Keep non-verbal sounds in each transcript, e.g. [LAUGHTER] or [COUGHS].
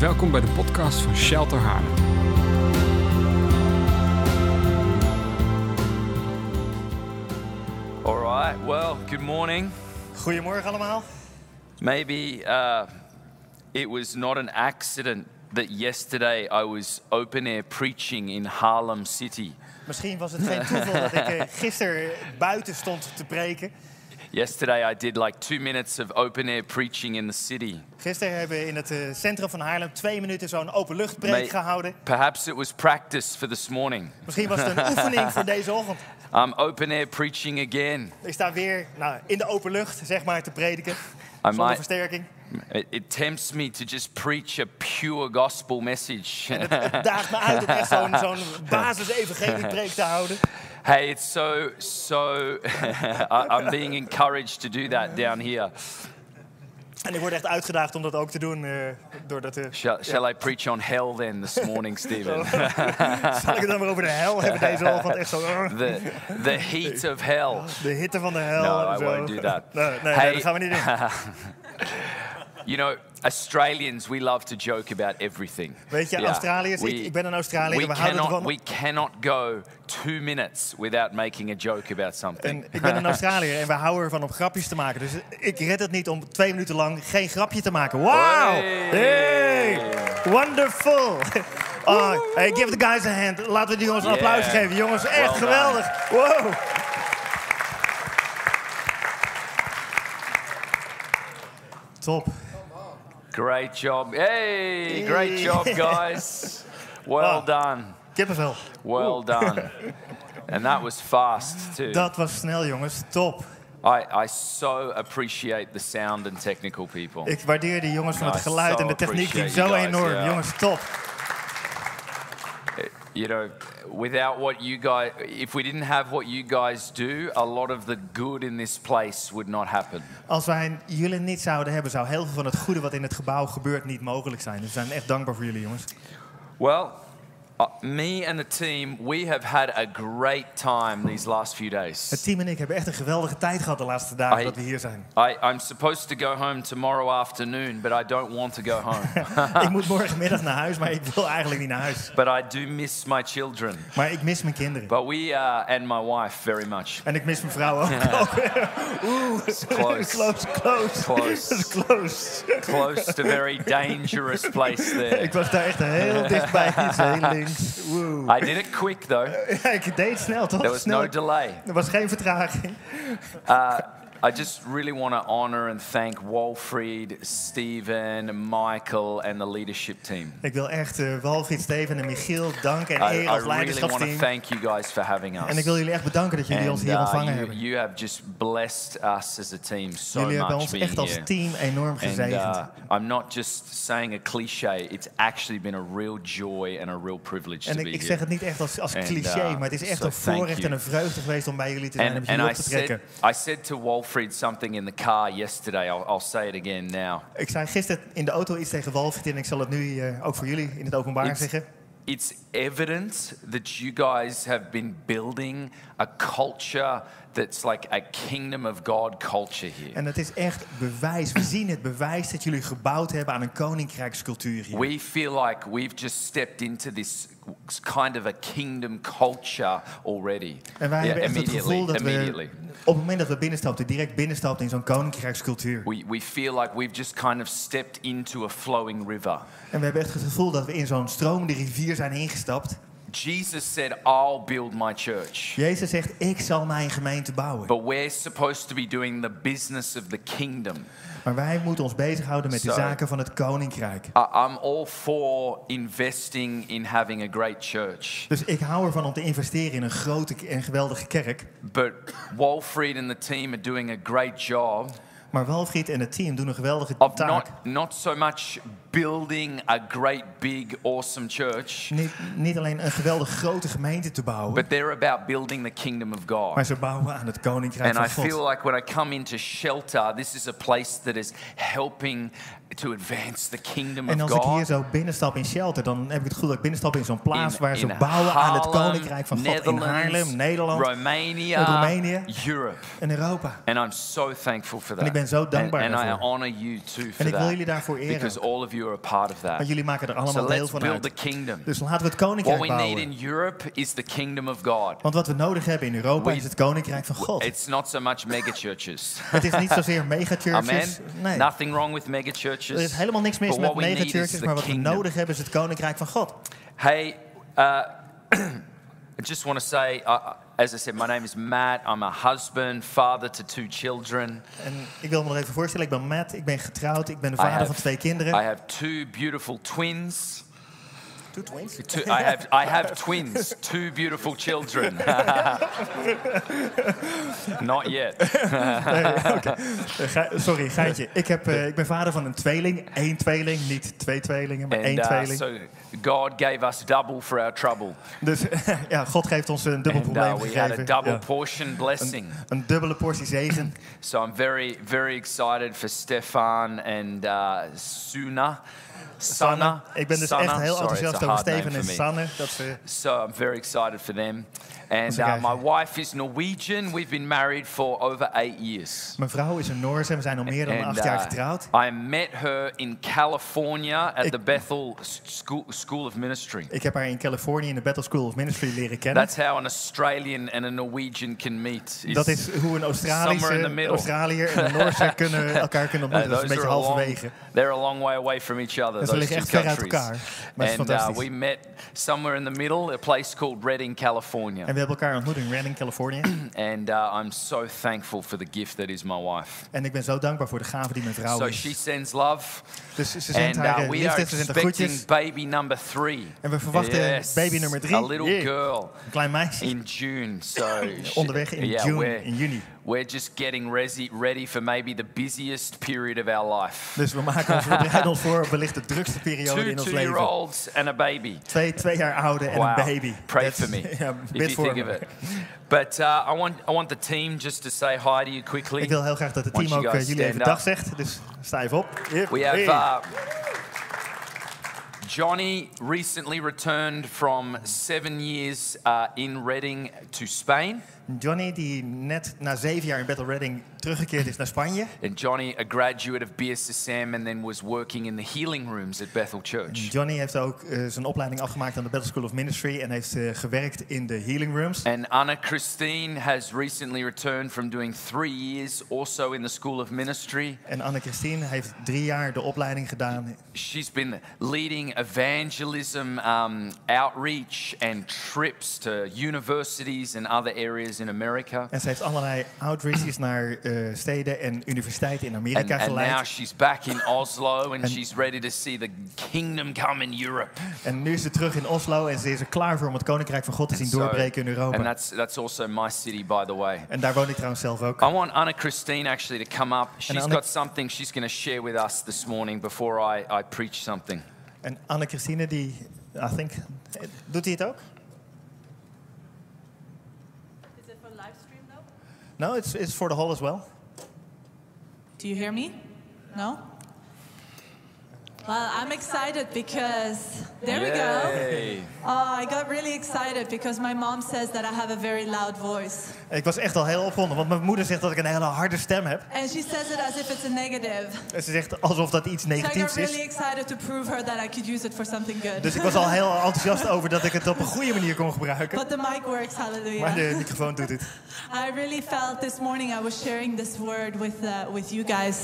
Welkom bij de podcast van Shelter Haarlem. All right. Well, good morning. Goedemorgen allemaal. Maybe uh, it was not an accident that yesterday I was open air preaching in Harlem City. Misschien was het geen toeval dat ik eh, gisteren buiten stond te preken. Yesterday I did like two minutes of open air preaching in the city. Gisteren hebben we in het eh, centrum van Haarlem twee minuten zo'n openluchtpreek gehouden. Perhaps it was practice for this morning. Misschien was het een [LAUGHS] oefening voor deze ochtend. I'm open air preaching again. Ik sta weer nou, in de openlucht, zeg maar, te prediken. Zonder versterking. It, tempts me to just preach a pure gospel message. Het, het daagt me uit om echt zo'n zo'n [LAUGHS] basis-evangeliepreek te houden. Hey, it's so, so, [LAUGHS] I- I'm being encouraged to do that down here. En ik word echt uitgedaagd om dat ook te doen. eh doordat, eh, Shall, shall I preach on hell then this morning, [LAUGHS] Stephen? zal ik het dan maar over de hel hebben deze ochtend? Echt zo, eh, the, the heat of hell. de hitte van de hel. No, I zo. won't do that. Nee, nee, dat gaan we niet doen. [LAUGHS] You know, Australians, we love to joke about everything. Weet je, Yeah. Australiërs, ik, ik ben een Australiër, we we houden cannot, ervan. we cannot go two minutes without making a joke about something. En ik ben een [LAUGHS] Australiër en we houden ervan om grapjes te maken. Dus ik red het niet om twee minuten lang geen grapje te maken. Wow! Hey! Hey! Wonderful! Oh, [LAUGHS] hey, give the guys a hand. Laten we die jongens een Yeah. applaus geven. Jongens, echt Well geweldig. Wow! Top. Great job. Hey, great job, guys. [LAUGHS] Well Wow. done. Kippenvel. Well done. [LAUGHS] And that was fast too. Dat was snel, jongens. Top. I, I so appreciate the sound and technical people. Ik waardeer de jongens van het geluid so en de techniek zo guys, enorm. yeah. Jongens, top. You know, without what you guys, if we didn't have what you guys do, a lot of the good in this place would not happen. Als wij jullie niet zouden hebben, zou heel veel van het goede wat in het gebouw gebeurt niet mogelijk zijn. Dus we zijn echt dankbaar voor jullie, jongens. Well, uh, me and the team, we have had a great time these last few Het days. team en ik hebben echt een geweldige tijd gehad de laatste dagen I- dat we hier zijn. I, I'm supposed to go home tomorrow afternoon, but I don't want to go home. [LAUGHS] ik moet morgenmiddag naar huis, maar ik wil eigenlijk niet naar huis. but I do miss my children. Maar ik mis mijn kinderen. But we uh, and my wife very much. En ik mis mijn vrouw ook. [LAUGHS] Oeh, [LAUGHS] close. close, close. Close. Dat is close. Close to very dangerous place there. Ik was daar echt heel dichtbij, iets heel links. Oeh. I did it quick though. [LAUGHS] Ja, ik deed snel, toch? There was snel. no delay. Er was geen vertraging. Uh, I just really want to honor and thank Walfried, Stephen, Michael, and the leadership team. Ik wil echt eh Walfried, Steven en Michiel danken en I, eren I als really want to leiderschapsteam. thank you guys for having us. En ik wil jullie echt bedanken dat jullie ons And, hier uh, ontvangen you, hebben. you have just blessed us as a team so Jullie hebben much ons being echt als team enorm And gezegend. uh, I'm not just saying a cliche. It's actually been a real joy and a real privilege En to ik, be ik here. zeg het niet echt als, als And, cliché, uh, maar het is echt so een voorrecht you. en een vreugde geweest om bij jullie te zijn en And, jullie and op I te said, trekken. I said to Walfried something in the car yesterday. I'll, I'll say it again now. Ik zei gisteren in de auto iets tegen Walfried en ik zal het nu eh, ook voor jullie in het openbaar It's, zeggen. it's evident that you guys have been building a culture that's like a kingdom of God culture here. En het is echt bewijs, we zien het bewijs dat jullie gebouwd hebben aan een koninkrijkscultuur hier. We feel like we've just stepped into this kind of a kingdom culture already. En wij Yeah, hebben echt het gevoel dat we op het moment dat we binnenstapten, direct binnenstapten in zo'n koninkrijkscultuur. We, we feel like we've just kind of stepped into a flowing river. En we hebben echt het gevoel dat we in zo'n stromende rivier zijn ingestapt. Jesus said, I'll build my church. Jezus zegt, ik zal mijn gemeente bouwen. But we're supposed to be doing the business of the kingdom. Maar wij moeten ons bezighouden met de zaken van het koninkrijk. I- I'm all for investing in having a great church. Dus ik hou ervan om te investeren in een grote en geweldige kerk. But Walfried and the team are doing a great job Maar Walfried en het team doen een geweldige taak. not, not so much building a great, big, awesome church, Niet, niet alleen een geweldig grote gemeente te bouwen, but they're about building the kingdom of maar God. ze bouwen aan het koninkrijk And I van God. feel like when I come into shelter, this is a place that is helping to advance the kingdom En of als ik hier God. zo binnenstap in Shelter, dan heb ik het gevoel dat ik binnenstap in zo'n plaats in, waar ze bouwen aan het Haarlem, koninkrijk van God. In Haarlem, Nederland Romania, Roemenië. Europe. en Europa. And I'm so thankful for that. ik ben zo dankbaar and, and I honor you too for En ik wil that. jullie daarvoor eren. Because all of you are a part of that. Want jullie maken er allemaal So deel let's van build the uit. kingdom. Dus laten we het What koninkrijk we need bouwen. in Europe is the kingdom of God. Want wat we nodig hebben in Europa We- is het koninkrijk van God. It's not so much mega churches. [LAUGHS] Het is niet zozeer megachurches. Amen. Nee. Nothing wrong with mega churches. Er is helemaal niks mis met what we need megachurches, the maar wat we nodig hebben is het koninkrijk van God. Hey, uh, [CLEARS THROAT] I just want to say, uh, as I said, my name is Matt. I'm a husband, father to two children. En ik wil me nog even voorstellen, ik ben Matt, ik ben getrouwd, ik ben de I vader have- van twee I kinderen. have two beautiful twins. Two twins. Two, I have I have twins, two beautiful children. [LAUGHS] Not yet. Eh, Ge- Sorry, geintje. Ik, heb, eh, ik ben vader van een tweeling. Eén tweeling, niet twee tweelingen, maar één uh, tweeling. so God gave us double for our trouble. Dus [LAUGHS] ja, God geeft ons een dubbel And probleem uh, we had a double Ja. portion blessing. Een dubbele portie zegen. So I'm very, very excited for Stefan and uh, Suna. Sana. Ik ben dus echt heel enthousiast over Steven en. Sanne. Dat ze, So I'm very excited for them. And uh, my wife is Norwegian. We've been married for over eight years. mijn vrouw is een Noors en we zijn al meer dan And, acht jaar uh, getrouwd. I met her in California at Ik- the Bethel School, School of Ministry. Ik heb haar in Californië in de Bethel School of Ministry leren kennen. That's how an Australian and a Norwegian can meet. Dat is hoe een Australische. Australiër en een Noorse kunnen [LAUGHS] elkaar kunnen Uh, ontmoeten. Dat is een beetje halverwege. they're a long way away from each other. Those liggen two echt ver uit countries. elkaar. Maar het is And uh, fantastisch. we met somewhere in the middle, a place called Redding, California. En we hebben elkaar ontmoet in Redding, Californië. [CLEARS THROAT] And uh, I'm so thankful for the gift that is my wife. En ik ben zo dankbaar voor de gave die mijn vrouw So is. she sends love, Dus ze zendt and haar uh, eh, we are liefde, ze zendt haar expecting groetjes. baby number three. En we verwachten baby nummer drie. A little Yeah. girl Een klein meisje. in June. So she- [LAUGHS] Onderweg in yeah, June, we're, in juni. We're just getting resi- ready for maybe the busiest period of our life. [LAUGHS] Dus we maken ons, ons voor wellicht de drukste periode Two in ons leven. two-year-olds and a baby. Twee, twee jaar oude en een baby. Pray That's- for me [LAUGHS] Ja, if you think me. of it. But uh, I, want, I want the team just to say hi to you quickly. Ik wil heel graag dat het team you ook eh, guys jullie even dag zegt. Dus sta even op. Yep. We have uh, Johnny recently returned from seven years uh, in Reading to Spain. Johnny, die net na zeven jaar in Battle Reading teruggekeerd is naar Spanje. And Johnny, a graduate of BSSM, and then was working in the healing rooms at Bethel Church. Johnny heeft ook eh, zijn opleiding afgemaakt aan de Battle School of Ministry en heeft eh, gewerkt in de healing rooms. And Anna Christine has recently returned from doing three years also in the School of Ministry. En Anne-Christine heeft drie jaar de opleiding gedaan. She's been leading evangelism, um, outreach, and trips to universities and other areas in America. En ze heeft allerlei outreaches naar eh, steden en universiteiten in Amerika And, and now geleid. she's back in Oslo and And- she's ready to see the kingdom come in Europe. En nu is ze terug in Oslo en ze is er klaar voor om het koninkrijk van God te zien So- doorbreken in and Europa. that's, that's also my city, by the way. En daar woon ik trouwens zelf ook. I want Anna Christine actually to come up. She's got something she's going to share with us this morning before I, I preach something. En Anne-Christine, die, I think, doet hij het ook? No, it's, it's for the hall as well. Do you hear me? No? Well, I'm excited because there we go. Yay. Oh, I got really excited because my mom says that I have a very loud voice. Ik was echt al heel opgewonden, want mijn moeder zegt dat ik een hele harde stem heb. And she says it as if it's a negative. En ze zegt alsof dat iets So I negatiefs got really is. excited to prove her that I could use it for something good. Dus ik was al heel enthousiast over dat ik het op een goede manier kon gebruiken. But the mic works, Maar hallelujah. de microfoon doet het. [LAUGHS] I really felt this morning I was sharing this word with, uh, with you guys.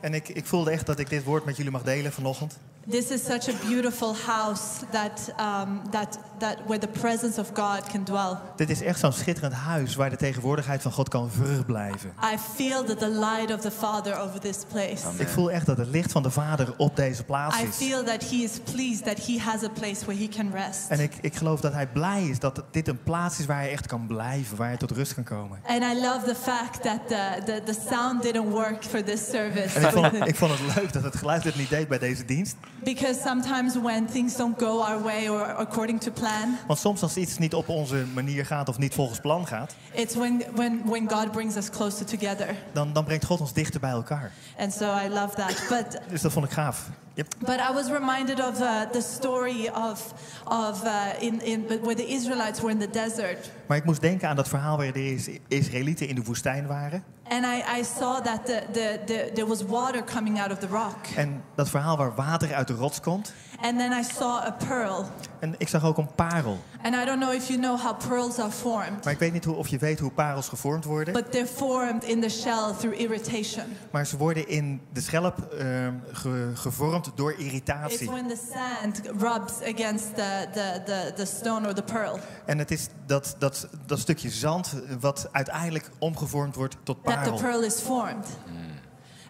En ik, ik voelde echt dat ik dit woord met jullie mag delen vanochtend. This is such a beautiful house that, um, that, that where the presence of God can dwell. Dit is echt zo'n schitterend huis waar de tegenwoordigheid van God kan verblijven. I feel that the light of the Father over this place. Ik voel echt dat het licht van de Vader op deze plaats I is. feel that He is pleased that He has a place where He can rest. En ik, ik geloof dat hij blij is dat dit een plaats is waar hij echt kan blijven, waar hij tot rust kan komen. And I love the fact that the, the, the sound didn't work for this service. En ik vond, [LAUGHS] ik vond het leuk dat het geluid het niet deed bij deze dienst. because sometimes when things don't go our way or according to plan, plan. Want soms als iets niet op onze manier gaat of niet volgens plan gaat, It's when, when, when God brings us closer together. dan, dan brengt God ons dichter bij elkaar. And so I love that. But Dus dat vond ik gaaf. Yep. But I was reminded of uh, the story of, of uh, in, in, where the Israelites were in the desert. Maar ik moest denken aan dat verhaal waar de Is- Israëlieten in de woestijn waren. And I, I saw that the, the, the, there was water coming out of the rock. En dat verhaal waar water uit de rots komt. And then I saw a pearl. En ik zag ook een parel. And I don't know if you know how pearls are formed, Maar ik weet niet hoe, of je weet hoe parels gevormd worden. but they're formed in the shell through irritation. Maar ze worden in de schelp ehm, ge- gevormd door It's irritatie. when the sand rubs against the, the, the, the stone or the pearl En het is dat, dat, dat stukje zand wat uiteindelijk omgevormd wordt tot that the parel. pearl is formed.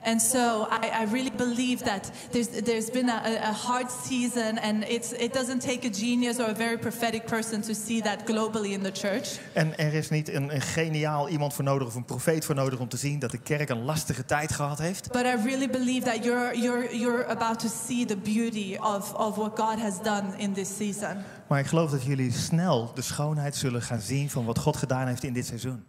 And so I, I really believe that there's, there's been a, a hard season, and it's, it doesn't take a genius or a very prophetic person to see that globally in the church. En er is niet een, een geniaal iemand voor nodig of een profeet voor nodig om te zien dat de kerk een lastige tijd gehad heeft. But I really believe that you're, you're, you're about to see the beauty of, of what God has done in this season. Maar ik geloof dat jullie snel de schoonheid zullen gaan zien van wat God gedaan heeft in dit seizoen.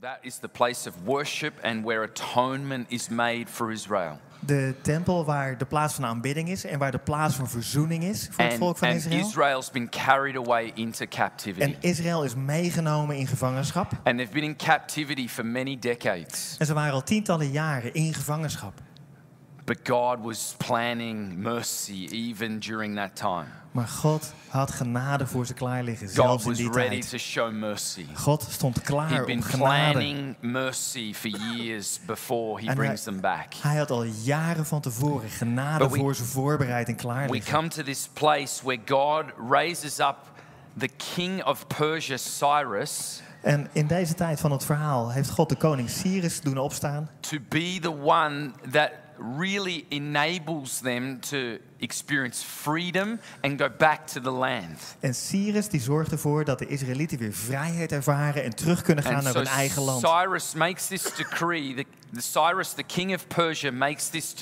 That is the place of worship and where atonement is made for Israel. De tempel waar de plaats van aanbidding is en waar de plaats van verzoening is voor het And, volk van and Israël. Israel's been carried away into captivity. En Israël is meegenomen in gevangenschap. And they've been in captivity for many decades. En ze waren al tientallen jaren in gevangenschap. But God was planning mercy even during that time. Maar God had genade voor ze klaar liggen, God zelfs in was die ready tijd. to show mercy. God stond klaar He'd om been genade. planning mercy for years before he En brings hij, them back. hij had al jaren van tevoren genade But we- voor ze voorbereid en klaar We liggen. come to this place where God raises up the king of Persia, Cyrus, En in deze tijd van het verhaal heeft God de koning Cyrus doen opstaan. to be the one that really enables them to experience freedom and go back to the land. En Cyrus die zorgt ervoor dat de Israëlieten weer vrijheid ervaren en terug kunnen gaan And naar so hun eigen land. Cyrus makes this decree. The, the Cyrus, the king of Persia, makes this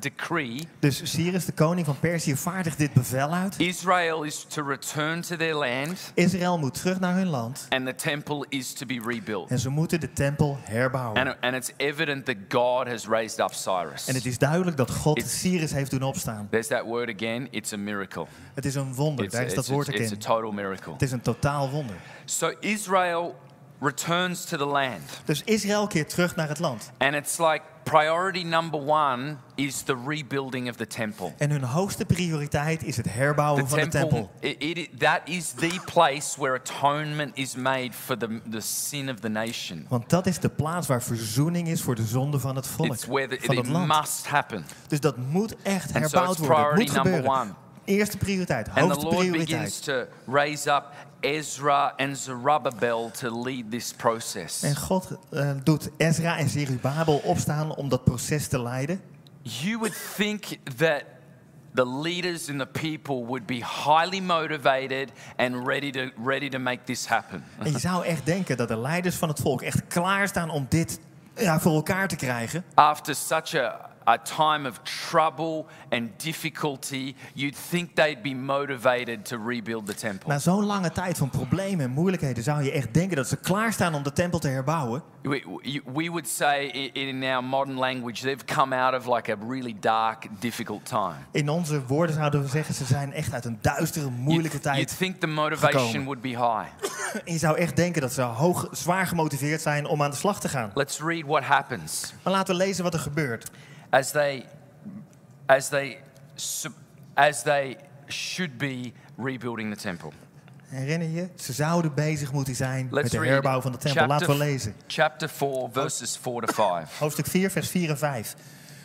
decree. Dus Cyrus, de koning van Perzië, vaardigt dit bevel uit. Israel is to return to their land, Israël moet terug naar hun land. and the temple is to be rebuilt. En ze moeten de tempel herbouwen. And, and it's evident that God has raised up Cyrus. En het is duidelijk dat God It's- Cyrus heeft doen opstaan. There's that word again. It's a miracle. Het is een wonder, daar is dat woord ook it's a total miracle. Het is een totaal wonder. So Israel returns to the land. Dus Israël keert terug naar het land. And it's like priority number one is the rebuilding of the temple. En hun hoogste prioriteit is het herbouwen The van de temple, tempel. it, it, that is the place where atonement is made for the, the sin of the nation. Want dat is de plaats waar verzoening is voor de zonde van het volk, It's where the, van it land. must happen. Dus dat moet echt so herbouwd it's worden. Het moet gebeuren. one. Eerste prioriteit, And the hoogste Lord begins prioriteit. to raise up Ezra and Zerubbabel to lead this process. En God eh, doet Ezra en Zerubabel opstaan om dat proces te leiden. You would think that the leaders and the people would be highly motivated and ready to, ready to make this happen. En je zou echt denken dat de leiders van het volk echt klaarstaan om dit ja, voor elkaar te krijgen. After such a, a time of trouble and difficulty, you'd think they'd be motivated to rebuild the temple. Na zo'n lange tijd van problemen en moeilijkheden zou je echt denken dat ze klaarstaan om de tempel te herbouwen. We, we- would say in our modern language, they've come out of like a really dark, difficult time. In onze woorden zouden we zeggen, ze zijn echt uit een duistere, moeilijke You'd, you'd tijd. think the motivation gekomen. would be high. En [COUGHS] je zou echt denken dat ze hoog, zwaar gemotiveerd zijn om aan de slag te gaan. Let's read what happens. Maar laten we lezen wat er gebeurt. As they as they as they should be rebuilding the temple. Herinner je? Ze zouden bezig moeten zijn met de herbouw van de tempel. Laten we lezen. chapter 4 verses 4 to 5. Hoofdstuk 4, vers 4 en 5.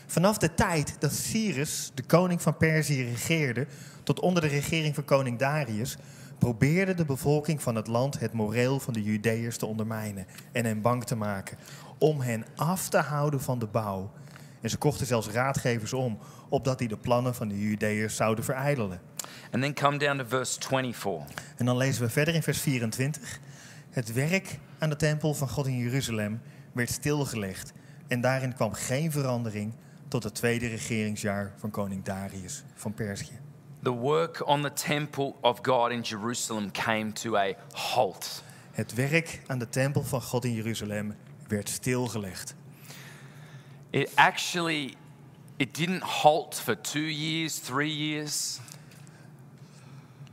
Vanaf de tijd dat Cyrus, de koning van Perzië, regeerde, tot onder de regering van koning Darius, probeerde de bevolking van het land het moreel van de Judeërs te ondermijnen en hen bang te maken, om hen af te houden van de bouw. En ze kochten zelfs raadgevers om, opdat die de plannen van de Judeërs zouden verijdelen. And then come down to verse 24. En dan lezen we verder in vers 24. Het werk aan de tempel van God in Jeruzalem werd stilgelegd. En daarin kwam geen verandering tot het tweede regeringsjaar van koning Darius van Perzië. The work on the temple of God in Jerusalem came to a halt. Het werk aan de tempel van God in Jeruzalem werd stilgelegd. It actually it didn't halt for 2 years, 3 years.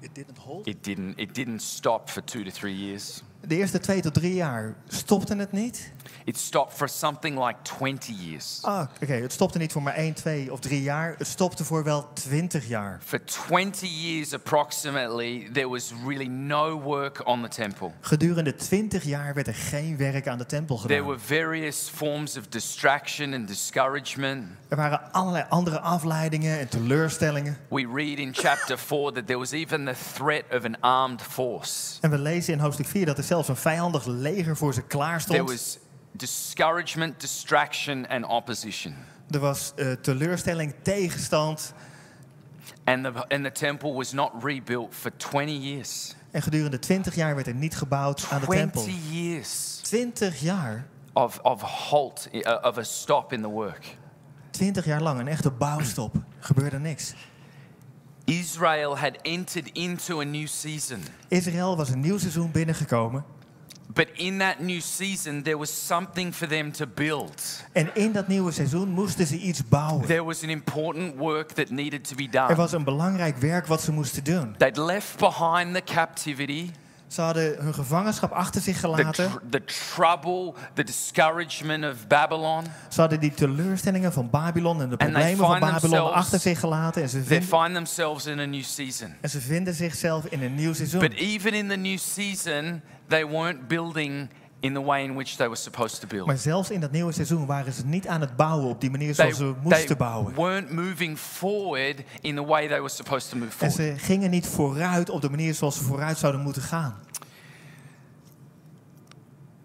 It didn't halt? It didn't. it didn't stop for 2 to 3 years. De eerste twee tot drie jaar stopte het niet. It stopped for something like 20 years. Ah, oké, het stopte niet voor maar één, twee of drie jaar. Het stopte voor wel twintig jaar. For 20 years approximately, there was really no work on the temple. Gedurende twintig jaar werd er geen werk aan de tempel There gedaan. were various forms of distraction and discouragement. Er waren allerlei andere afleidingen en teleurstellingen. We read in chapter 4 that there was even the threat of an armed force. En we lezen in hoofdstuk 4 dat er zelfs een vijandig leger voor ze klaar There stond. was discouragement, distraction, and opposition. Er was eh, teleurstelling, tegenstand. And the, and the temple was not rebuilt for 20 years. En gedurende 20 jaar werd er niet gebouwd aan de tempel. 20 years 20 jaar? of, of halt, uh, of a stop in the work. 20 jaar lang, een echte bouwstop. Gebeurde niks. Israel had entered into a new season. Israël was een nieuw seizoen binnengekomen. But in that new season, there was something for them to build. En in dat nieuwe seizoen moesten ze iets bouwen. There was an important work that needed to be done. Er done. was een belangrijk werk wat ze moesten doen. They'd left behind the captivity, Ze hadden hun gevangenschap achter zich the, gelaten. tr- the trouble, the discouragement of Babylon. Ze hadden die teleurstellingen van Babylon en de they problemen van find Babylon achter zich gelaten. En ze, They vinden, find themselves in a new season. en ze vinden zichzelf in een nieuw seizoen. But even in the new season, they weren't building in the way in which they were supposed to build. Maar zelfs in dat nieuwe seizoen waren ze niet aan het bouwen op die manier They, zoals ze they moesten bouwen. weren't moving forward in the way they were supposed to move En forward. ze gingen niet vooruit op de manier zoals ze vooruit zouden moeten gaan.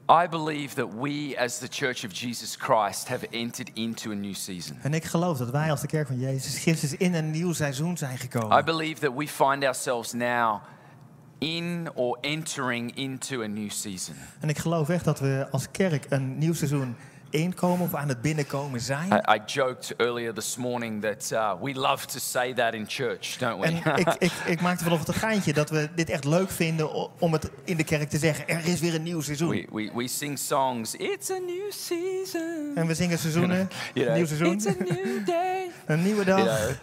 I believe that we, as the Church of Jesus Christ, have entered into a new season. En ik geloof dat wij als de kerk van Jezus Christus in een nieuw seizoen zijn I gekomen. believe that we find ourselves now in or entering into a new season. En ik geloof echt dat we als kerk een nieuw seizoen inkomen of aan het binnenkomen zijn. I, I joked earlier this morning that uh, we love to say that in church, don't we? En [LAUGHS] ik, ik, ik maakte vanochtend een geintje dat we dit echt leuk vinden om het in de kerk te zeggen. Er is weer een nieuw seizoen. we, we, we sing songs, it's a new season. En we zingen seizoenen, [LAUGHS] You know, nieuw seizoen, It's a new day. [LAUGHS] een nieuwe You dag. know,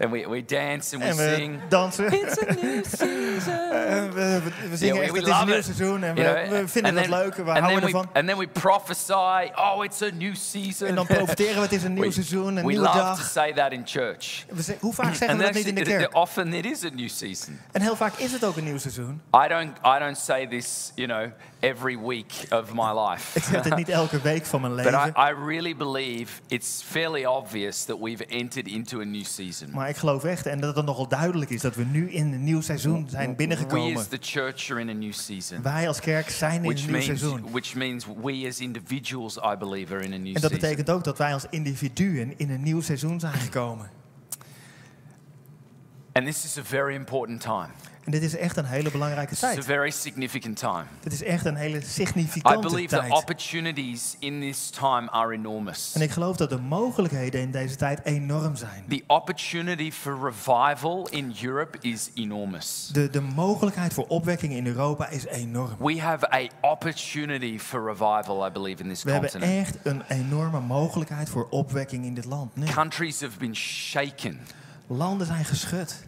and we, we dance and we En we sing. dansen. It's a new season. [LAUGHS] En we, we, we zingen Yeah, echt, we het is een love nieuw it. seizoen en we, You know, we vinden and het then- leuk en we and houden then we, ervan. And then we prophesy, oh, it's a new season. En dan profiteren we, het is een [LAUGHS] nieuw seizoen, een we nieuwe love to say that in church. We ze- hoe vaak [LAUGHS] zeggen And we dat niet in de actually, kerk? often it is a new season. En heel vaak is het ook een nieuw seizoen. I don't, I don't say this, you know, every week of my life. Ik zeg het niet [LAUGHS] elke week van mijn But I, leven. I really believe it's fairly obvious that we've entered into a new season. Maar ik geloof echt, en dat het nogal duidelijk is, dat we nu in een nieuw seizoen zijn We binnengekomen. as the church are in a new season. Wij als kerk zijn in een nieuw seizoen. which means we as individuals, I believe, are in a new En dat season. betekent ook dat wij als individuen in een nieuw seizoen zijn gekomen. And this is a very important time. En dit is echt een hele belangrijke It's a tijd. very significant time. Dit is echt een hele I significante believe the tijd. opportunities in this time are enormous. En ik geloof dat de mogelijkheden in deze tijd enorm zijn. The opportunity for revival in Europe is enormous. De, de mogelijkheid voor opwekking in Europa is enorm. We have a opportunity for revival, I believe, in this We hebben continent. echt een enorme mogelijkheid voor opwekking in dit land. Nu. Countries have been shaken. Landen zijn geschud.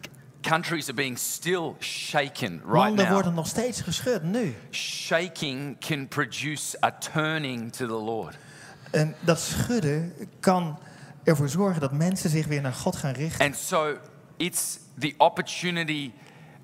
Countries are being still shaken right Landen now. worden nog steeds geschud nu. Shaking can produce a turning to the Lord. En dat schudden kan ervoor zorgen dat mensen zich weer naar God gaan richten. And so it's the opportunity.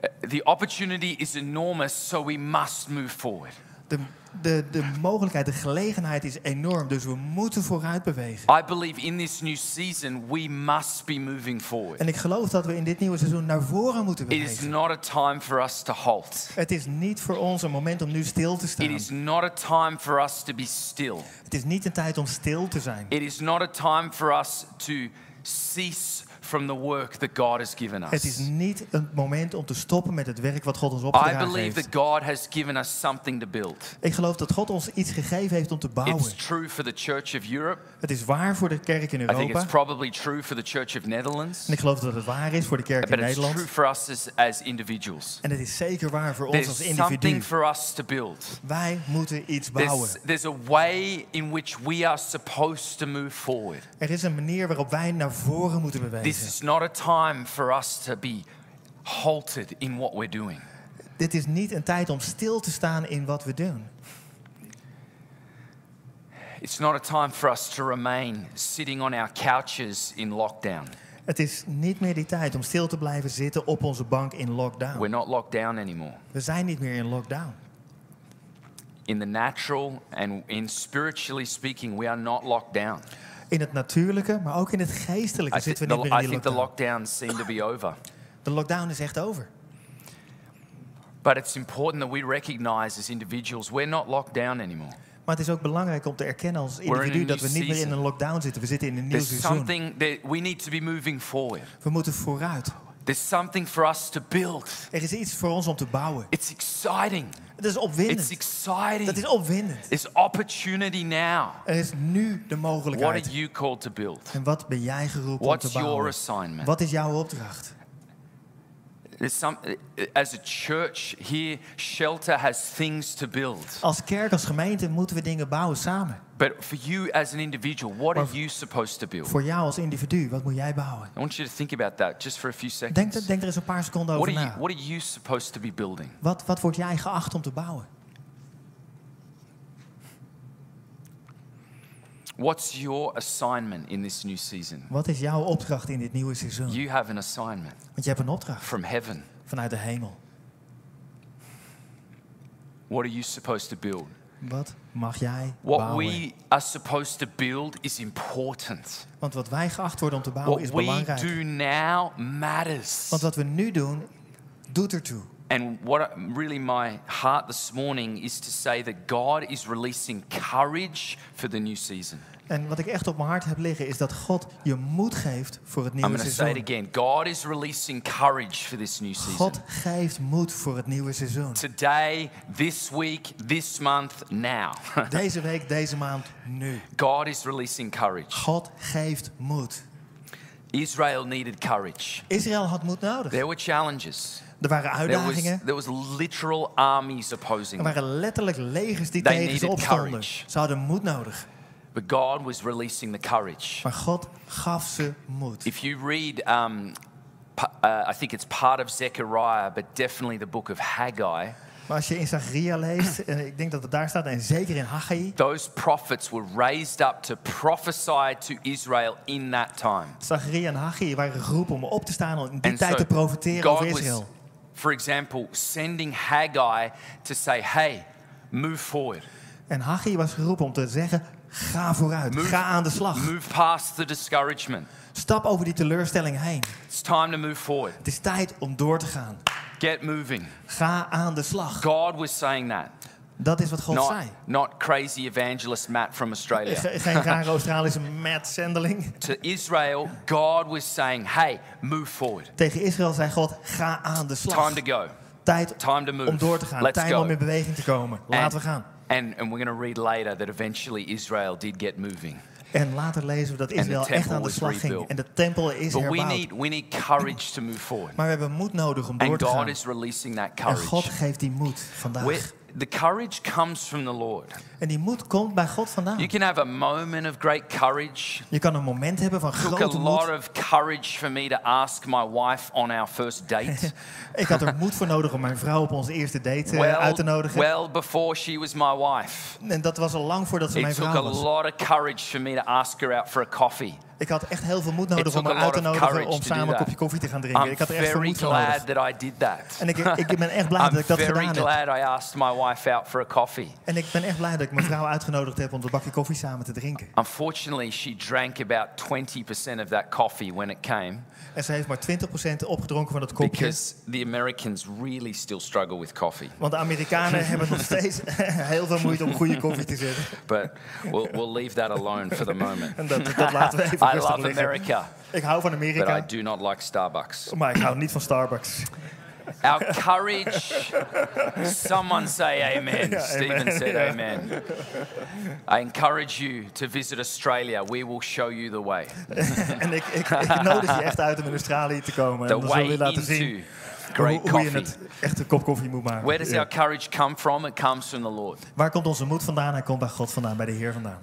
uh, The opportunity is enormous, so we must move forward. De, de, de mogelijkheid, de gelegenheid is enorm, dus we moeten vooruit bewegen. I believe in this new season, we must be moving forward. En ik geloof dat we in dit nieuwe seizoen naar voren moeten It is bewegen. not a time for us to halt. Het is niet voor ons een moment om nu stil te It staan. is not a time for us to be still. Het is niet een tijd om stil te zijn. It is not a time for us to cease from the work that God has given Het is us. niet een moment om te stoppen met het werk wat God ons I opgedragen believe heeft. that God has given us something to build. Ik geloof dat God ons iets gegeven heeft om te bouwen. It's true for the Church of Europe. Het is waar voor de kerk in I think Europa. it's probably true for the Church of Netherlands. En ik geloof dat het waar is voor de kerk in But it's Nederland. true for us as, as individuals. En het is zeker waar voor ons als There's individu. something for us to build. Wij moeten iets bouwen. There's, there's a way in which we are supposed to move forward. Er is een manier waarop wij naar voren moeten This is not a time for us to be halted in what we're doing. Dit is niet een tijd om stil te staan in wat we doen. It's not a time for us to remain sitting on our couches in lockdown. Het is niet meer die tijd om stil te blijven zitten op onze bank in lockdown. We're not locked down anymore. We zijn niet meer in lockdown. In the natural and in spiritually speaking, we are not locked down. In het natuurlijke, maar ook in het geestelijke I, zitten we the, niet meer I in die think the lockdown. lockdowns seem to be over. De lockdown is echt over. But it's important that we recognize as individuals we're not locked down anymore. Maar het is ook belangrijk om te erkennen als individu dat we niet meer in een lockdown zitten. We zitten in een nieuw There's seizoen. we need to be moving forward. We moeten vooruit. There's something for us to build. Er is iets voor ons om te bouwen. It's exciting. Het is It's opwindend. exciting. Dat is opwindend. There's opportunity now. Er is nu de What mogelijkheid. are you called to build? En wat ben jij geroepen om te What's your bouwen? assignment? Wat is jouw opdracht? Some, as a church here, Shelter has things to build. Als kerk, als gemeente moeten we dingen bouwen samen. But for you as an individual, what are Maar- you supposed to build? Voor jou als individu, wat moet jij bouwen? I want you to think about that just for a few Denk, seconds. denk er eens een paar seconden What over are, you, na. what are you supposed to be building? Wat, wat word jij geacht om te bouwen? What's your assignment in this new season? Wat is jouw opdracht in dit nieuwe seizoen? You have an assignment Want je hebt een opdracht from heaven. vanuit de hemel. What are you supposed to build? Wat mag jij What bouwen? we are supposed to build is important. Want wat wij geacht worden om te bouwen What is we belangrijk. do now matters. Want wat we nu doen, doet ertoe. And what really my heart this morning is to say that God is releasing courage for the new season. En wat ik echt op mijn hart heb liggen, is dat God je moed geeft voor het I'm nieuwe going to say it seizoen. again. God is releasing courage for this new season. God geeft moed voor het nieuwe seizoen. Today, this week, this month, now. [LAUGHS] Deze week, deze maand, nu. God is releasing courage. God geeft moed. Israel needed courage. Israël had moed nodig. There were challenges. Er waren There was, uitdagingen. there was literal armies opposing Er waren letterlijk legers die They tegen ze opstonden. courage. Ze hadden moed nodig. But God was releasing the courage. Maar God gaf ze moed. If you read, um, uh, I think it's part of Zechariah, but definitely the book of Haggai, Maar als je in Zacharia leest, en ik denk dat het daar staat, en zeker in Haggai, those prophets were raised up to prophesy to Israel in that time. Zacharia en Haggai waren geroepen om op te staan om in die And tijd so te profiteren over Israël. For example, sending Haggai to say, hey, move forward. En Haggai was geroepen om te zeggen, ga vooruit, Move, ga aan de slag. move past the discouragement. Stap over die teleurstelling heen. It's time to move forward. Het is tijd om door te gaan. Get moving. Ga aan de slag. God was saying that. Dat is wat God Not, zei. not crazy evangelist Matt from Australia. Ge- Geen rare Australische Matt Sendeling. to Israel, God was saying, hey, move forward. Tegen Israël zei God, ga aan de slag. Time to go. Tijd Time to move. om door te gaan. Let's Tijd go. om in beweging te komen. Laten we gaan. And, and we're going to read later that eventually Israel did get moving. En later lezen we dat Israël echt aan de slag ging. En de tempel is But we herbouwd. need, we need courage to move forward. Maar we hebben moed nodig om door And te God gaan. is releasing that En God courage. geeft die moed vandaag. The courage comes from the Lord. En die moed komt bij God vandaan. You can have a moment of great courage. Je kan een moment hebben van It took a grote lot moed. of courage for me to ask my wife on our first date. [LAUGHS] Ik had er moed voor nodig om mijn vrouw op onze eerste date eh, well, uit te nodigen. well before she was my wife. En dat was al lang voordat ze mijn It took a vrouw was. lot of courage for me to ask her out for a coffee. Ik had echt heel veel moed nodig om a uit te nodigen om samen een kopje koffie te gaan drinken. I'm Ik had er echt veel moed voor nodig. that I did that. En ik, ik ben echt blij [LAUGHS] dat ik dat gedaan heb. glad I asked my wife out for a coffee. En ik ben echt blij dat ik mijn vrouw uitgenodigd heb om een bakje koffie samen te drinken. Unfortunately, she drank about 20% of that coffee when it came En ze heeft maar 20% opgedronken van dat kopje. because the Americans really still struggle with coffee. Want de Amerikanen [LAUGHS] hebben nog steeds [LAUGHS] heel veel moeite om goede koffie te zetten. But we'll, we'll leave that alone for the moment. En dat, dat laten we even [LAUGHS] I love liggen. America, Ik hou van but Amerika, I do not like Starbucks. maar ik hou niet van Starbucks. Our courage. Someone say amen. Stephen amen. said amen. I encourage you to visit Australia. We will show you the way. [LAUGHS] En ik, ik, ik nodig je echt uit om in Australië te komen. The En way je laten zien hoe, great hoe je het echt een kop koffie moet maken. Where does Ja. our courage come from? It comes from the Lord. Waar komt onze moed vandaan? Hij komt bij God vandaan, bij de Heer vandaan.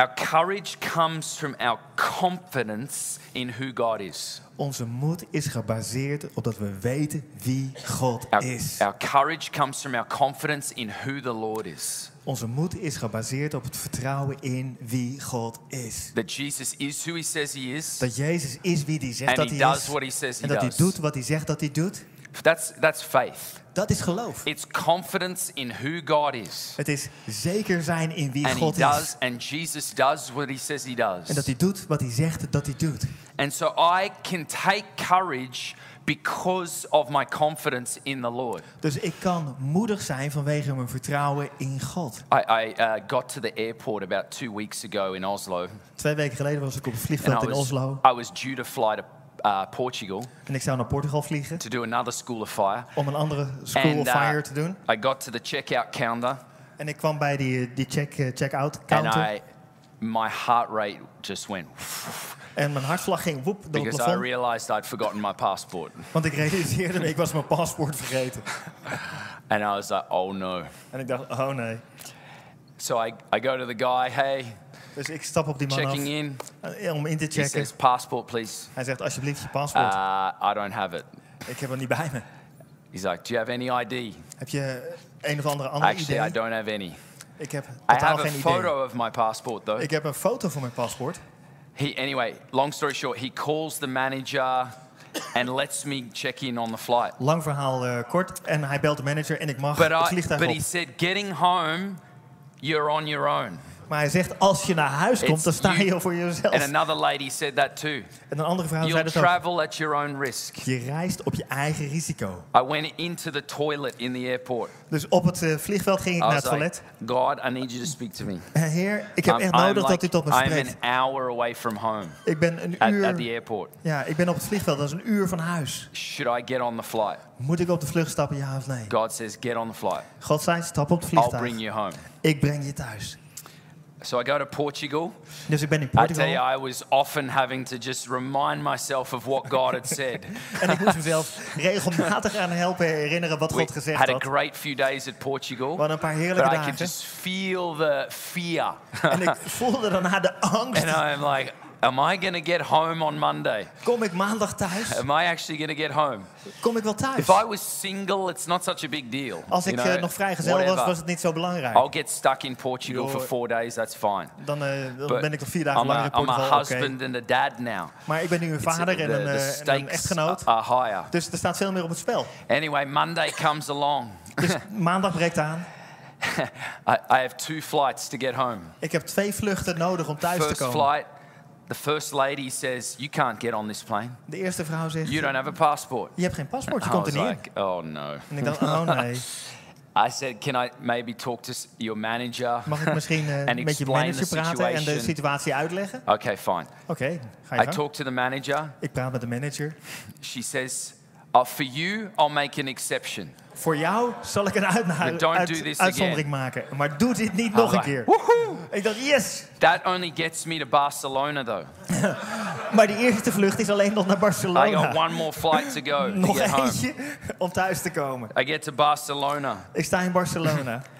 Our courage comes from our confidence in who God is. Onze moed is gebaseerd op dat we weten wie God Our, is. our courage comes from our confidence in who the Lord is. Onze moed is gebaseerd op het vertrouwen in wie God is. That Jesus is who he says he is. Dat Jezus is wie hij zegt And dat he hij does is. what he says he En dat hij does. doet wat hij zegt dat hij doet. That's, that's faith. Dat is geloof. It's confidence in who God is. Het is zeker zijn in wie And he God does, is. and Jesus does what he says he En dat does. hij doet wat hij zegt dat hij doet. And so I can take courage because of my confidence in the Lord. Dus ik kan moedig zijn vanwege mijn vertrouwen in God. I, I uh, got to the airport about two weeks ago in Oslo. Twee weken geleden was ik op het vliegveld in Oslo. I was due to fly to uh, Portugal En ik zou naar Portugal vliegen to do another School of Fire. om een andere School And of uh, Fire te doen. I got to the checkout counter En ik kwam bij die, die check, eh, check-out and counter. I, my heart rate just went. [LAUGHS] En mijn hartslag ging woep door het because I plafond. realized I'd forgotten my passport. [LAUGHS] Want ik realiseerde me, ik was mijn paspoort vergeten. [LAUGHS] And I was like, oh no. En ik dacht, oh nee. So I, I go to the guy, hey, Dus ik stap op die man checking af in. eh, om in te He checken. says, passport, please. Hij zegt, alsjeblieft je paspoort. Uh, I don't have it. ik heb het niet bij me. He's like, do you have any ID? Heb je een of andere andere Actually, I idee? don't have any. Ik heb I totaal have a geen idee. photo of my passport though. Ik heb een foto van mijn paspoort. He, anyway, long story short, he calls the manager and lets me check in on the flight. Lang verhaal eh, kort. En hij belt de manager en ik mag But, het I, vliegtuig but op. he said, getting home, you're on your own. Maar hij zegt, als je naar huis komt, dan sta je voor jezelf. And another lady said that too. En een andere vrouw zei You'll dat ook. travel at your own risk. Je reist op je eigen risico. I went into the toilet in the airport. Dus op het eh, vliegveld ging ik naar het toilet. like, God, I need you to speak to me. Eh, Heer, ik heb I'm, echt I'm nodig dat like- u tot me I'm spreekt. an hour away from home Ik ben een at, at the uur... airport. Ja, ik ben op het vliegveld. Dat is een uur van huis. Should I get on the flight? Moet ik op de vlucht stappen, ja of nee? God says, get on the flight. God zei, stap op het I'll vliegtuig. bring you home. Ik breng je thuis. So I go to Portugal. Dus ik ben in I tell you, Portugal. I was often having to just remind myself of what God had said. [LAUGHS] En ik moest mezelf regelmatig aan helpen herinneren wat God gezegd had a had. great few days at Portugal, hadden een paar but heerlijke I could dagen. just feel the fear. En ik [LAUGHS] voelde daarna de angst. And I'm like, am I going to get home on Monday? Kom ik maandag thuis? Am I actually going to get home? Kom ik wel thuis? If I was single, it's not such a big deal. Als ik know, eh, nog vrijgezel was, whatever. was het niet zo belangrijk. I'll get stuck in Portugal for four days, that's fine. Dan, eh, ben ik nog vier dagen I'm langer in I'm a Portugal. Husband and a dad now. Maar ik ben nu een vader en een, eh, en een echtgenoot. are higher. Dus er staat veel meer op het spel. Anyway, Monday comes along. Dus maandag breekt aan. [LAUGHS] I, I have two flights to get home. Ik heb twee vluchten nodig om thuis te komen. flight, the first lady says, You can't get on this plane. De eerste vrouw zegt, You don't have a passport. je hebt geen paspoort, je I komt er niet in. like, Oh no. En ik dacht, oh nee. [LAUGHS] I said, Can I maybe talk to your manager? Mag ik misschien [LAUGHS] And met je manager praten en de situatie uitleggen? Okay, fine. Oké, ga je I gang. talk to the manager. Ik praat met de manager. She says, oh, For you, I'll make an exception. Voor jou zal ik een uit- do this uitzondering maken. Maar doe dit niet nog een keer. Ik dacht, yes! That only gets me to Barcelona, though. [LAUGHS] Maar die eerste vlucht is alleen nog naar I got Barcelona. one more flight to go [LAUGHS] to Nog home. eentje om thuis te komen. I get to Barcelona. Ik sta in Barcelona. [LAUGHS]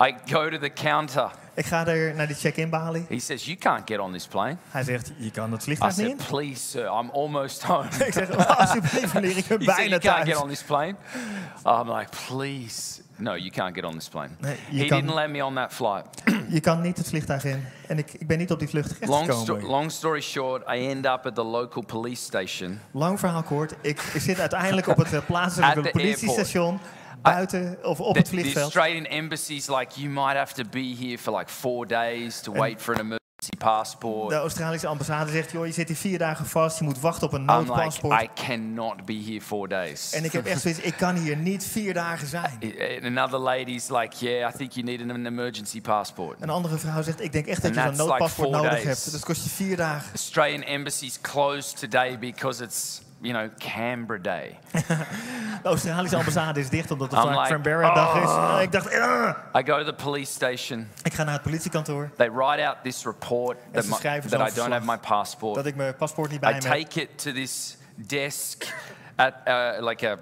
I go to the counter. Ik ga er naar die check-in balie. He says, You can't get on this plane. Hij zegt, je kan het I vliegtuig niet in. said, Please, sir, I'm almost [LAUGHS] home. Ik zeg, "Oh, alsjeblieft meneer, ik ben bijna You can't thuis. get on this plane. I'm like, Please. No, you can't get on this plane. Nee, He kan- didn't let me on that flight. [CLEARS THROAT] Je kan niet het vliegtuig in. En ik, ik ben niet op die vlucht Long, sto- terechtgekomen. long story short, I end up at the local police station. Lang verhaal kort. Ik zit uiteindelijk op het eh, plaatselijke politiestation. Buiten of op The, het the vliegveld. Australian embassy's like, you might have to be here for like four days to wait for an emergency passport. De Australische ambassade zegt, joh, je zit hier vier dagen vast. Je moet wachten op een like, noodpaspoort. I cannot be here four days. En ik heb echt zoiets, ik kan hier niet vier dagen zijn. [LAUGHS] And another lady's like, yeah, I think you need an emergency passport. Een andere vrouw zegt, ik denk echt dat And je like noodpaspoort nodig days. hebt. Dat kost je vier dagen. Australian embassy's closed today because it's, you know, Canberra Day. [LAUGHS] De Australische ambassade is dicht omdat het I'm like, Canberra-dag is. "Ah." Ik dacht, "Ah." I go to the police station. ik ga naar het politiekantoor. They write out this report that, my, that I don't have my passport. Dat ik mijn paspoort niet I bij me heb. take it to this desk at uh, like a,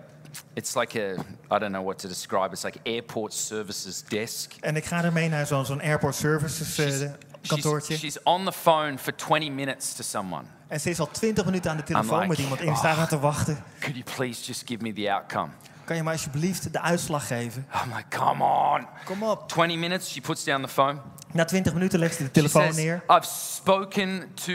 it's like a, I don't know what to describe. It's like airport services desk. En ik ga ermee naar zo'n zo'n airport services She's, kantoortje. she's on the phone for 20 minutes to someone. En ze is al 20 minuten aan de telefoon like, met iemand. En ik sta "Oh." te wachten. Could you please just give me the outcome? Kan je me alsjeblieft de uitslag geven? Oh I'm like, come on. Kom op. 20 minutes, she puts down the phone. Na 20 minuten legt ze de telefoon says, neer. I've spoken to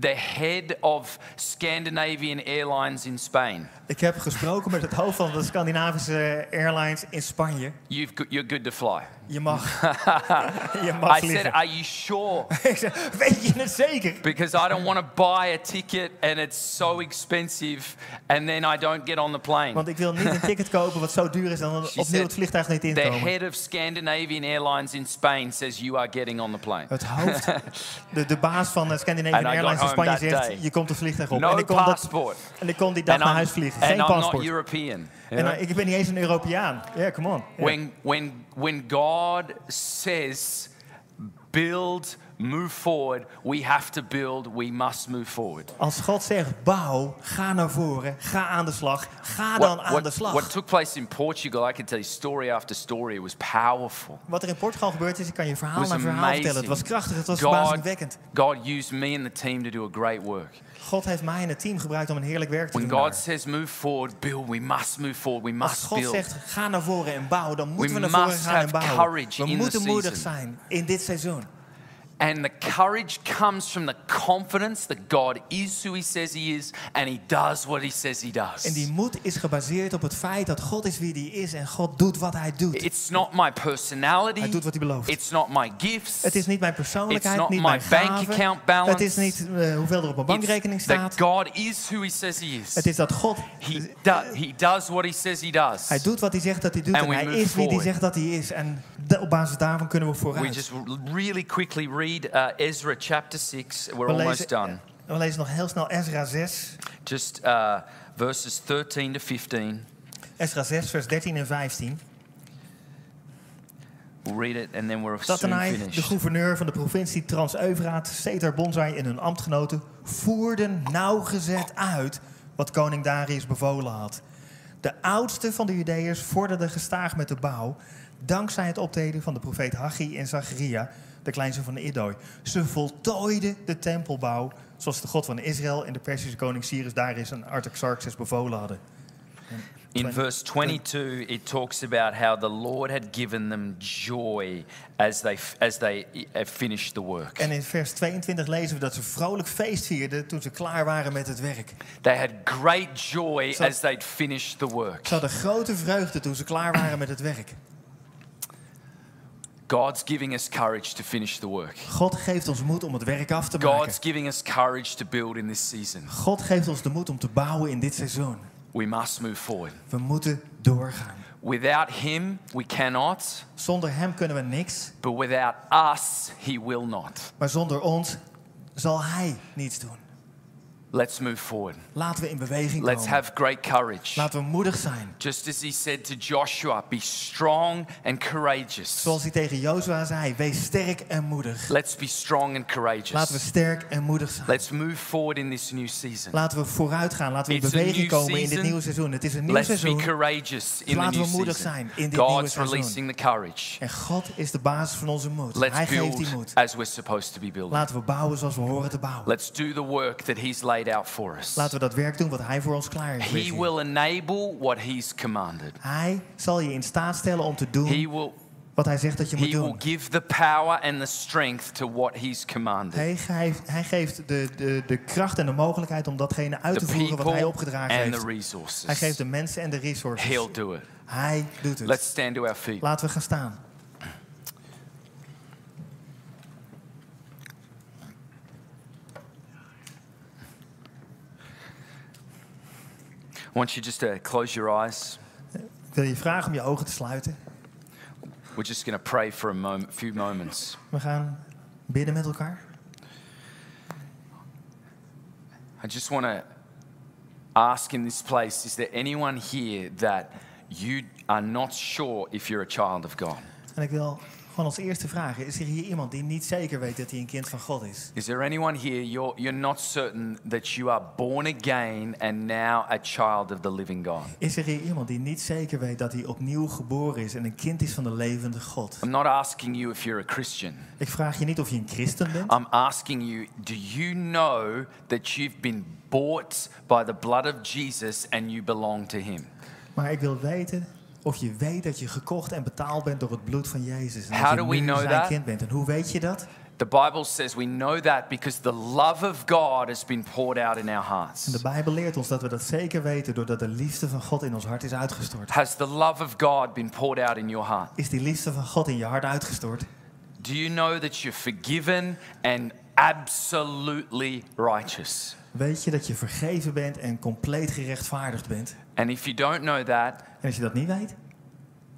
the head of Scandinavian Airlines in Spain. Ik heb gesproken met het hoofd van de Scandinavische Airlines in Spanje. You've go- you're good to fly. Je mag, [LAUGHS] je mag I said, are you sure? [LAUGHS] Ik weet je het zeker? Because I don't want to buy a ticket and it's so expensive and then I don't get on the plane. Want ik wil niet een ticket kopen wat zo duur is en dan opnieuw said, het vliegtuig niet The inkomen. head of Scandinavian Airlines in Spain says you are getting on the plane. Het hoofd, de, de baas van [LAUGHS] Scandinavian got Airlines in Spanje zegt, je komt het vliegtuig op. en, ik kon dat, passport. en ik kon die dag And naar I'm, huis vliegen. And Geen I'm not paspoort. European. En uh, ik ben niet eens een Europeaan. Ja, come on. Ja. When, when, when God says, build move forward, we have to build, we must move forward. Als God zegt bouw, ga naar voren, ga aan de slag, ga dan What, aan de slag. what took place in Portugal, I can tell you story after story, it was powerful. Wat er in Portugal gebeurd is, ik kan je verhaal na verhaal amazing. vertellen. Het was krachtig, het was God, verbazingwekkend. God used me and the team to do a great work. God heeft mij en het team gebruikt om een heerlijk werk te When doen. God daar. says move forward, build, we must move forward, we Als must God build. zegt ga naar voren en bouw, dan moeten We we naar voren gaan en bouwen. We moeten moedig season. zijn in dit seizoen. And the courage comes from the confidence that God is who He says He is and He does what He says He does. En die moed is gebaseerd op het feit dat God is wie hij is en God doet wat hij doet. It's not my personality. Hij doet wat hij belooft. It's not my gifts. Het is niet mijn persoonlijkheid, It's not niet my mijn bank account balance. Het is niet eh, hoeveel er op mijn bankrekening It's that staat. God is who He says He is. Het is dat God, He, do, he does what He says He does. hij doet wat hij zegt dat hij doet And en we hij is wie hij zegt dat hij is. En op basis daarvan kunnen we We vooruit. just really quickly read uh, Ezra chapter 6. We're We almost lezen, done. we lezen nog heel snel Ezra 6. Just uh, verses 13 to 15. Ezra 6, vers 13 en 15. We'll read it and then we're soon Tatanai, de finished. gouverneur van de provincie Trans-Eufraat, Setar Bonzai en hun ambtgenoten voerden nauwgezet uit wat koning Darius bevolen had. De oudste van de Judeërs vorderde gestaag met de bouw, dankzij het optreden van de profeet Haggai en Zacharia, de kleinzoon van Idoi. Ze voltooiden de tempelbouw zoals de God van Israël en de Persische koning Cyrus Darius en Artaxerxes bevolen hadden. En In verse 22, it talks about how the Lord had given them joy as they, as they uh, finished the work. En in vers 22 lezen we dat ze vrolijk feest vierden toen ze klaar waren met het werk. They had great joy as they'd finished the work. Ze hadden grote vreugde toen ze klaar waren met het werk. God's giving us courage to finish the work. God geeft ons moed om het werk af te maken. God's giving us courage to build in this season. God geeft ons de moed om te bouwen in dit seizoen. We must move forward. We moeten doorgaan. Without Him, we cannot, Zonder Hem kunnen we niks, but without us, He will not. maar zonder ons zal Hij niets doen. Let's move forward. Laten we in beweging Let's komen. have great courage. Laten we moedig zijn. Just as He said to Joshua, be strong and courageous. Zoals hij tegen Jozua zei, wees sterk en moedig. Let's be strong and Laten we courageous. sterk en moedig zijn. Let's move forward in this new season. Laten we vooruit gaan. Laten we in beweging komen in dit nieuwe seizoen. Het is een nieuw Let's be seizoen. courageous in the laten we moedig season. zijn in dit nieuwe God's seizoen. releasing the courage. En God is de basis van onze moed. Let's Hij geeft die moed. as we're supposed to be building. Laten we bouwen zoals we horen te bouwen. Let's do the work that He's laid out for us. Laten we dat werk doen wat Hij voor ons klaar heeft. He will enable what He's commanded. Hij zal je in staat stellen om te He doen will, wat Hij zegt dat je moet he will doen. give the power and the strength to what He's commanded. Hij geeft, hij geeft de, de, de kracht en de mogelijkheid om datgene uit The te voeren wat Hij opgedragen and the heeft. resources. Hij geeft de mensen en de resources. He'll do it. Hij doet het. Let's stand to our feet. Laten we gaan staan. Want you just to close your eyes. Ik wil je vragen om je ogen te sluiten. We're just going to pray for a moment, few moments. We gaan bidden met elkaar. I just want to ask in this place is there anyone here that you are not sure if you're a child of God? En ik wil gewoon als eerste vragen: is er hier iemand die niet zeker weet dat hij een kind van God is? Is there anyone here you're, you're not certain that you are born again and now a child of the living God? Is er hier iemand die niet zeker weet dat hij opnieuw geboren is en een kind is van de levende God? I'm not asking you if you're a Christian. Ik vraag je niet of je een christen bent. I'm asking you, do you know that you've been bought by the blood of Jesus and you belong to him? Maar ik wil weten of je weet dat je gekocht en betaald bent door het bloed van Jezus. En How dat do je we nu know zijn that? kind bent. En hoe weet je dat? The Bible says we know that because the love of God has been poured out in our En hearts. de Bijbel leert ons dat we dat zeker weten doordat de liefde van God in ons hart is uitgestort. Has the love of God been poured out in your heart? Is die liefde van God in je hart uitgestort? Do you know that you're forgiven and absolutely righteous? Weet je dat je vergeven bent en compleet gerechtvaardigd bent? And if you don't know that, En als je dat niet weet,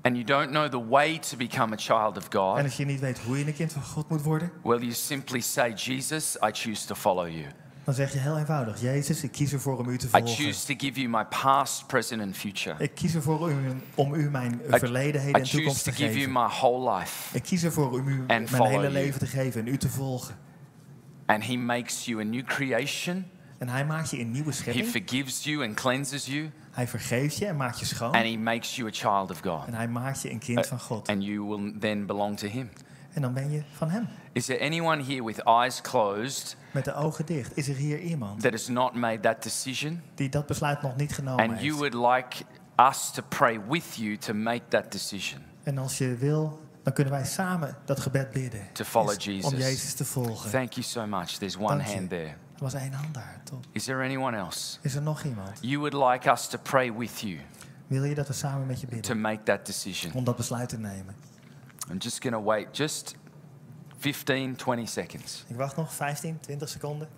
and you don't know the way to become a child of en God, als je niet weet hoe je een kind van God moet worden, well, you simply say, Jesus, I choose to follow you. Dan zeg je heel eenvoudig: Jezus, ik kies ervoor om u te I volgen. choose to give you my past, present, and future. Ik kies ervoor u, om u mijn I, verleden, I heden en choose toekomst to te give you geven. my whole life. Ik kies ervoor om u mijn hele you. leven te geven en u te volgen. And He makes you a new creation. En hij maakt je een nieuwe He schepping. forgives you and cleanses you. Hij vergeeft je en maakt je schoon. And He makes you a child of God. En hij maakt je een kind van God. And you will then belong to Him. En dan ben je van hem. Is there anyone here with eyes closed Met de ogen dicht. Is er hier iemand that has not made that decision? die dat besluit nog niet genomen And you heeft? would like us to pray with you to make that decision. En als je wil, dan kunnen wij samen dat gebed bidden. To follow Jesus. Om Jezus te volgen. Thank you so much. There's one hand there. Er was één hand daar, toch? Is there anyone else? Is er nog iemand? You would like us to pray with you Wil je dat we samen met je to bidden? make that decision. Om dat besluit te nemen. I'm just going to wait just 15, 20 seconds. Ik wacht nog 15, 20 seconden.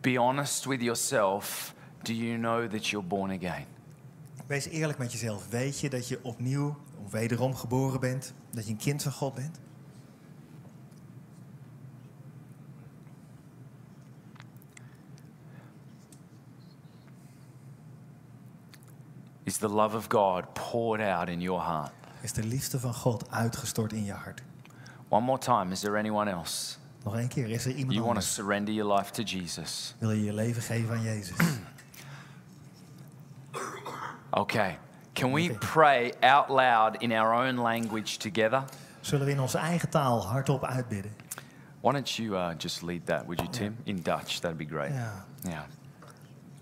Be honest with yourself. Do you know that you're born again? Wees eerlijk met jezelf. Weet je dat je opnieuw, of wederom geboren bent? Dat je een kind van God bent? Is the love of God poured out in your heart? Is de liefde van God uitgestort in je hart? One more time. Is there anyone else? Nog één keer, is er iemand You want to surrender your life to Jesus? Wil je je leven geven aan Jezus? [CLEARS THROAT] Okay. Can we Okay. pray out loud in our own language together? Zullen we in onze eigen taal hardop uitbidden? Why don't you uh, just lead that, would you, Tim? In Dutch, that'd be great. Ja. Yeah.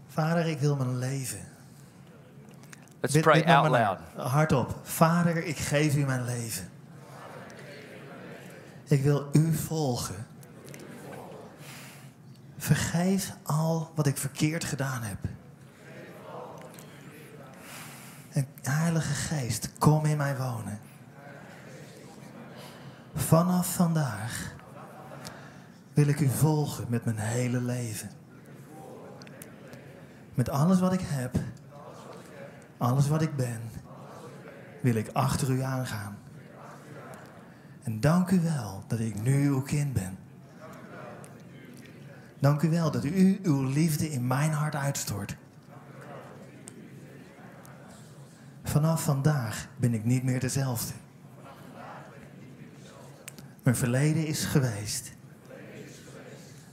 Vader, ik wil mijn leven. Let's pray out loud. na. Hardop. Vader, ik geef u mijn leven. Ik wil u volgen. Vergeef al wat ik verkeerd gedaan heb. En Heilige Geest, kom in mij wonen. Vanaf vandaag wil ik u volgen met mijn hele leven. Met alles wat ik heb, alles wat ik ben, wil ik achter u aangaan. En dank u wel dat ik nu uw kind ben. Dank u wel dat u uw liefde in mijn hart uitstort. Vanaf vandaag ben ik niet meer dezelfde. Mijn verleden is geweest.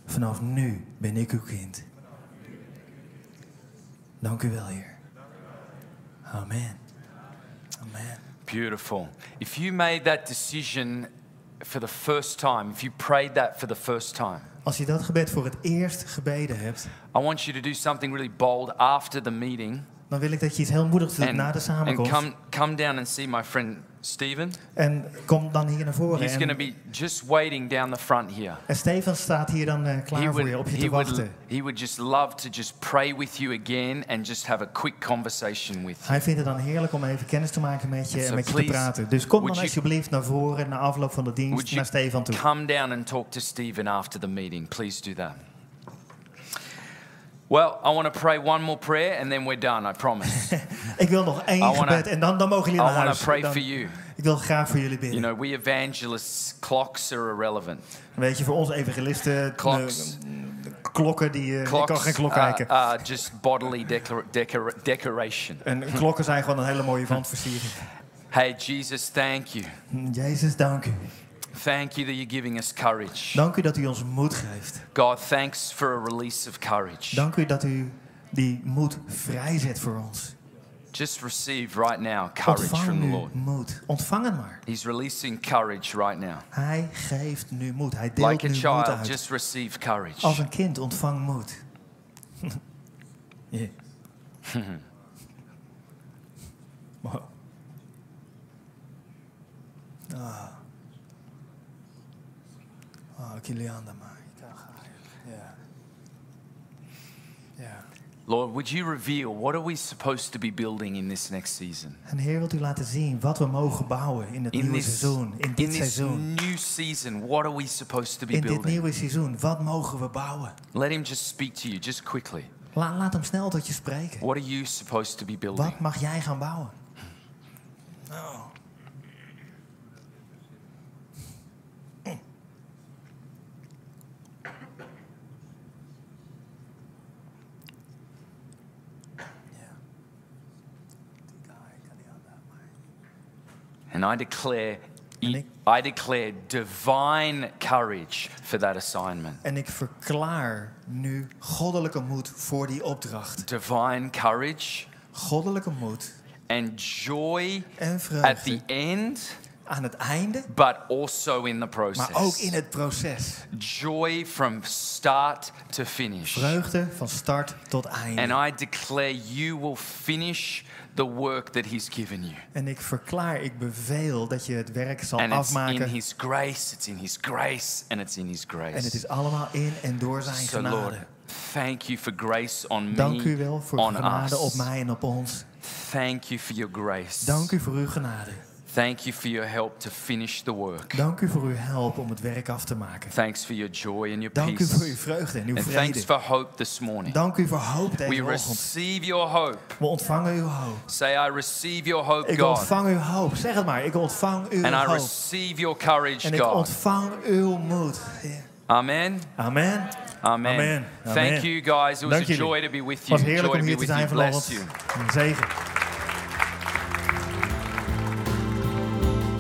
Vanaf nu ben ik uw kind. Dank u wel, Heer. Amen. Amen. Beautiful. If you made that decision for the first time, if you prayed that for the first time, Als je dat gebed voor het eerst gebeden hebt, I want you to do something really bold after the meeting dan wil ik dat je iets heel moedigs doet and, na de and samenkomst. come, come down and see my friend Stephen. En kom dan hier naar voren. He's going to be just waiting down the front here. en Stefan staat hier dan eh, klaar He voor je, op je te would, wachten. he would just love to just pray with you again and just have a quick conversation with you. Hij vindt het dan heerlijk om even kennis te maken met je So en met je te please, praten. Dus kom would dan alsjeblieft naar voren na afloop van de Would dienst naar Stefan toe. come down and talk to Stephen after the meeting? Please do that. Well, I want to pray one more prayer and then we're done, I promise. [LAUGHS] Ik wil nog één I wanna- gebed en dan, dan mogen I jullie naar want huis. to pray Dan- for you. ik wil graag voor jullie bidden. You know, we evangelists, clocks are irrelevant. Weet je, voor onze evangelisten, Clocks. klokken, die, eh, ik Clocks kan geen klok kijken. are just bodily decor- decor- decoration. En klokken zijn gewoon een hele mooie wandversiering. Hey, Jesus, thank you. Jezus, dank u. Thank you that you're giving us courage. Dank u dat u ons moed geeft. God, thanks for a release of courage. Dank u dat u die moed vrijzet voor ons. Just receive right now courage Ontvang from the nu Lord. moed. Ontvang het maar. He's releasing courage right now. Hij geeft nu moed. Hij deelt Like a nu moed child, uit. just receive courage. Als een kind ontvang moed. yeah. [LAUGHS] wow. Ah. Ah, Kilianda maar. Ja. Ja. Lord, would you reveal what are we supposed to be building in this next season? En Heer, wilt u laten zien wat we mogen bouwen in het In nieuwe this, seizoen, in dit in this seizoen. new season, what are we supposed to be In dit building? nieuwe seizoen, wat mogen we bouwen? Let him just speak to you, just quickly. La- laat hem snel tot je spreken. What are you supposed to be building? Wat mag jij gaan bouwen? Oh. And I declare, En ik- I declare divine courage for that assignment. En ik verklaar nu goddelijke moed voor die opdracht. Divine courage Goddelijke moed and joy en at the end, aan het einde, but also in the process. maar ook in het proces. Joy from start to finish. Vreugde van start tot einde. And I declare you will finish the work that He's given you. En ik verklaar, ik beveel dat je het werk zal And it's in afmaken. His grace, it's in His grace, and it's in His En het grace. is allemaal in en door zijn So, Lord, genade. thank you for grace on Dank u me, wel voor on genade op us. mij en op ons. Thank you for your grace. Dank u voor uw genade. Thank you for your help to finish the work. Dank u voor uw help om het werk af te maken. Thanks for your joy and your Dank u voor uw peace. vreugde en uw And thanks for hope this morning. Dank u voor hoop We deze ochtend. receive your hope. We ontvangen uw hoop. Say, I receive your hope, Ik God. ontvang uw hoop. Zeg het maar. Ik ontvang uw And I hoop. receive your courage, En ik God. ontvang uw moed. Heer. Amen. Amen. Amen. Amen. Thank Amen. you guys. It was Dank a jullie. joy to be with Het you. was heerlijk Joy om hier te with you. zijn you. Een zegen.